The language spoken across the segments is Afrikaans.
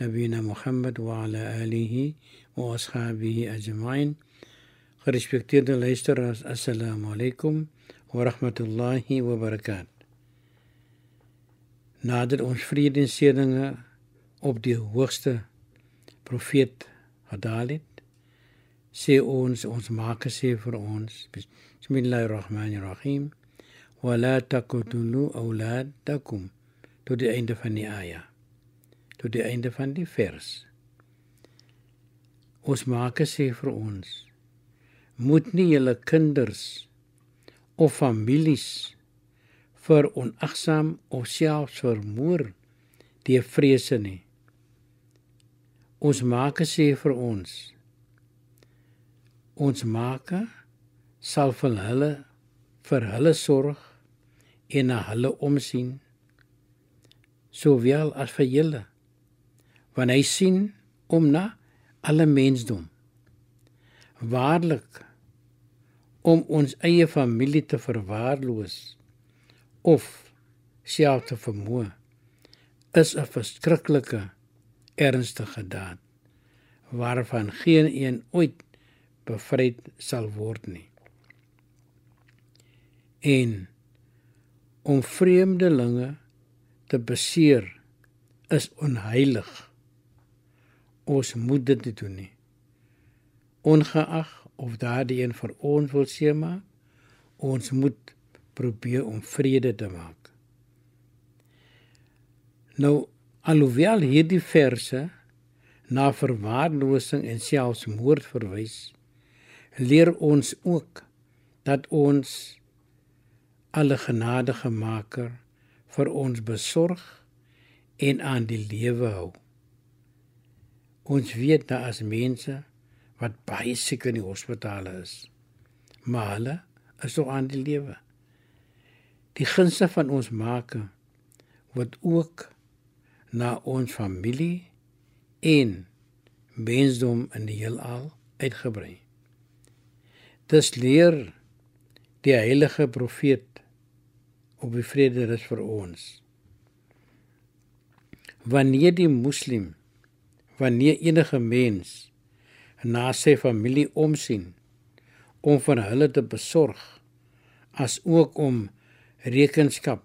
نبينا محمد وعلى آله وأصحابه أجمعين Gerespekteerde luisteraars, assalamu alaykum wa rahmatullahi wa barakatuh. Nadat ons vrede en seëninge op die hoogste profeet gedal het, sê ons ons maak sê vir ons Bismillahirrahmanirrahim wa la taqtulu awladakum tot die einde van die aya tot die einde van die vers. Ons maak sê vir ons moet nie julle kinders of families vir onagsaam of selfs vermoor deur vrese nie. Ons maak sê vir ons ons maak sal vir hulle vir hulle sorg en na hulle omsien sowel as vir julle want hy sien om na alle mensdom waarlik om ons eie familie te verwaarloos of self te vermoë is 'n verskriklike ernstige daad waarvan geen een ooit bevryd sal word nie. En om vreemdelinge te beseer is onheilig. Ons moet dit nie doen nie. Ongeag of daardie een vir ons wil seema, ons moet probeer om vrede te maak. Nou alhoewel hierdie verse na verwaarlosing en selfs moord verwys, leer ons ook dat ons alle genadige maker vir ons besorg en aan die lewe hou. Ons weet daar is mense wat baie siek in die hospitale is. Maar hulle is nog aan die lewe. Die gunste van ons maker word ook na ons familie en mensdom in die heelal uitgebrei. Dis leer die heilige profeet op die vrede rus vir ons. Wanneer die moslim, wanneer enige mens na sy familie omsien om vir hulle te besorg as ook om rekenskap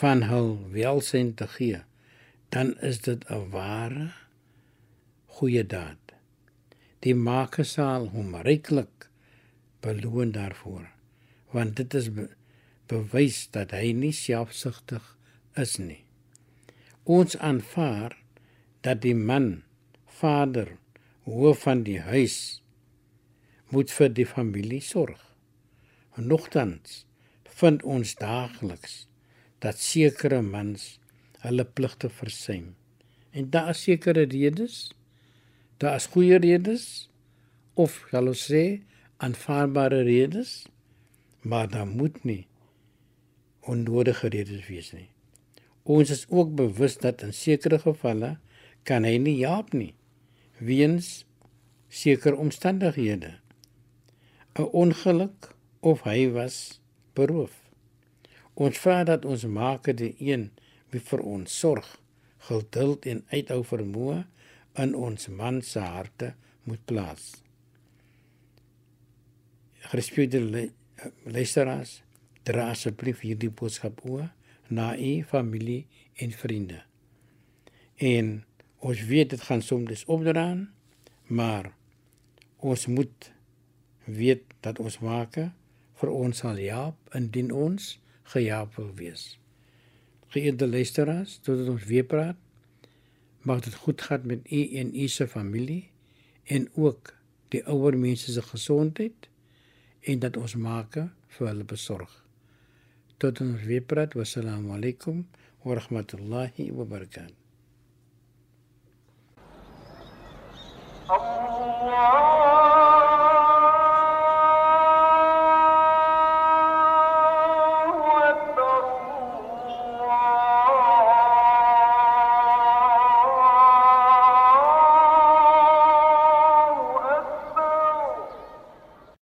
van hul welsyn te gee, dan is dit 'n ware goeie daad. Die Maker sal hom ryklik beloon daarvoor, want dit is be bewys dat hy nie selfsugtig is nie. Ons aanvaar dat die man, vader, hoof van die huis moet vir die familie sorg. Nogtans vind ons daagliks dat sekere mans hulle pligte versuim. En daar is sekere redes. Daar is goeie redes of sal ons sê aanvaarbare redes, maar daar moet nie onnodige redes wees nie. Ons is ook bewus dat in sekere gevalle kan hy nie help nie weens sekere omstandighede. 'n Ongeluk of hy was beroof. Ons vra dat ons maak die een wie vir ons sorg, geduld en uithou vermoë in ons man se harte moet plaas. Gerespekteerde luisteraars, dra asseblief hierdie boodskap oor na u familie en vriende. En ons weet dit gaan soms opdraan, maar ons moet weet dat ons maak vir ons sal help indien ons gehelp wil wees. Geëerde luisteraars, tot ons weer praat, mag dit goed gaan met u en u se familie en ook die ouer mense se gesondheid en dat ons maak vir hulle besorg. Tot ons weer praat. Wassalamu alaykum wa rahmatullahi wa barakatuh. الله